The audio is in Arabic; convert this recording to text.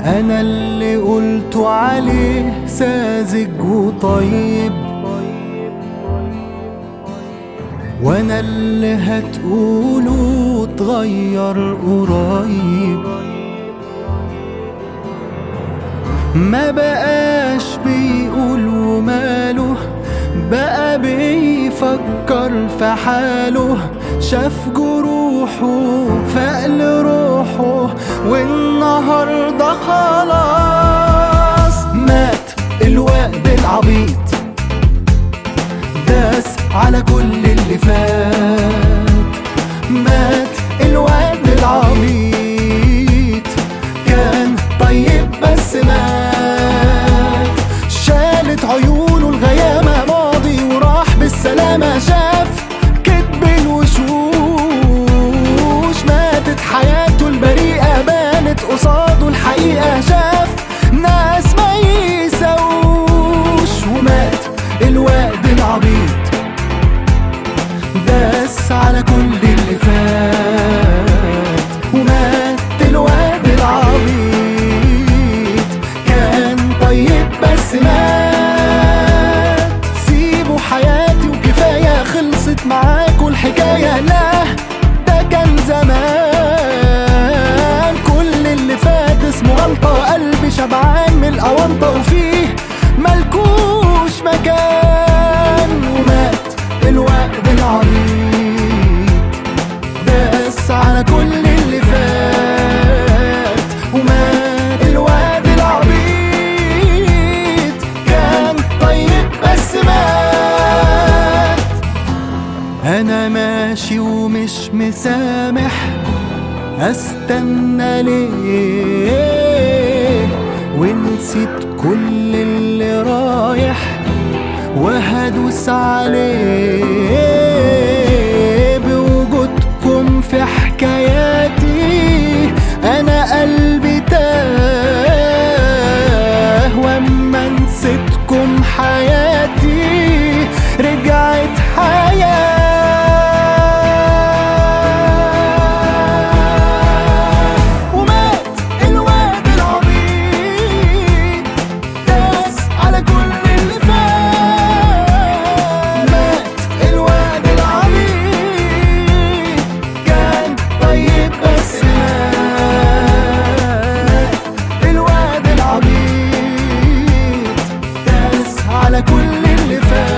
أنا اللي قلت عليه ساذج وطيب. وأنا اللي هتقوله اتغير قريب. ما بقاش بيقول وماله بقى بيفكر في حاله. شاف جروحه فقل روحه والنهاردة خلاص مات الوقت العبيط. داس على كل اللي فات. مات الوقت العبيط. كان طيب بس مات. شالت عيونه الغيامة ماضي وراح بالسلامة شاف الوقت العبيط. داس على كل اللي فات. ومات الواد العبيط. كان طيب بس مات. سيبوا حياتي وكفاية خلصت معاكوا الحكاية لا. ده كان زمان. كل اللي فات اسمه غلطة قلبي شبعان من الأونطة. وفيه العبيط داس على كل اللي فات ومات الواد العبيط كان طيب بس مات. أنا ماشي ومش مسامح أستنى ليه؟ ونسيت كل اللي رايح وهدوس عليه. كل اللي فات.